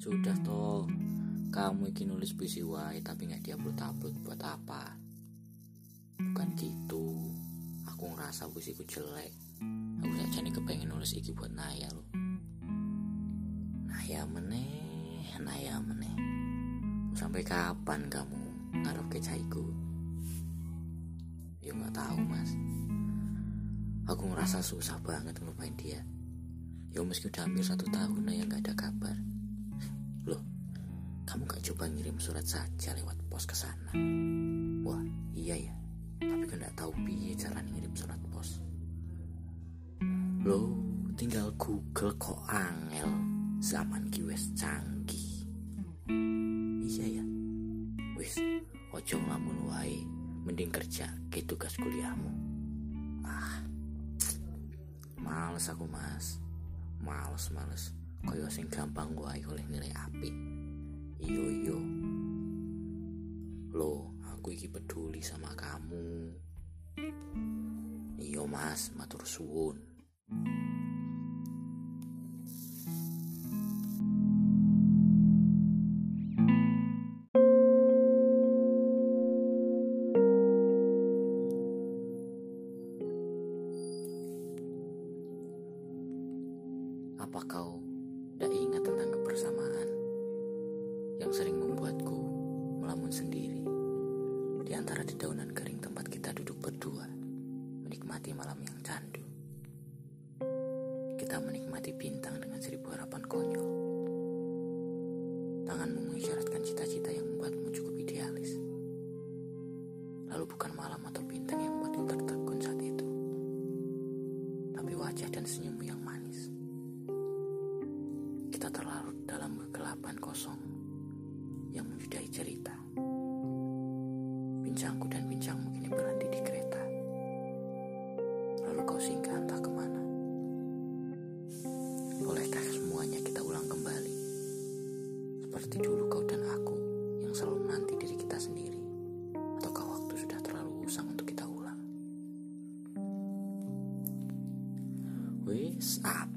Sudah toh, kamu iki nulis puisi wae tapi nggak diupload-upload buat apa? Bukan gitu. Aku ngerasa puisiku jelek. Aku saja nih kepengen nulis iki buat Naya loh. Naya meneh, Naya meneh. Sampai kapan kamu ngarep kecaiku? Ya nggak tahu mas. Aku ngerasa susah banget ngelupain dia. Ya meski udah hampir satu tahun Naya nggak ada kabar. Kamu gak coba ngirim surat saja lewat pos ke sana? Wah, iya ya. Tapi kan gak tahu piye cara ngirim surat pos. Loh, tinggal Google kok angel. Zaman ki wis canggih. Iya ya. Wis, ojo ngelamun wae. Mending kerja ke tugas kuliahmu. Ah, males aku mas. Males, males kaya sing gampang wae oleh nilai api sama kamu iyo mas. Matur suwun. Apa kau tidak ingat tentang kebersamaan yang sering membuatku melamun sendiri? di antara dedaunan kering tempat kita duduk berdua menikmati malam yang candu. Kita menikmati bintang dengan seribu harapan konyol. Tanganmu mengisyaratkan cita-cita yang membuatmu cukup idealis. Lalu bukan malam atau bintang yang membuatku tertegun saat itu, tapi wajah dan senyummu yang manis kita terlarut dalam kegelapan kosong yang menyudahi cerita. Bincangku dan bincangmu kini berhenti di kereta. Lalu kau singgah entah ke mana. Bolehkah semuanya kita ulang kembali? Seperti dulu kau dan aku yang selalu menanti diri kita sendiri. Ataukah waktu sudah terlalu usang untuk kita ulang? Wis, apa?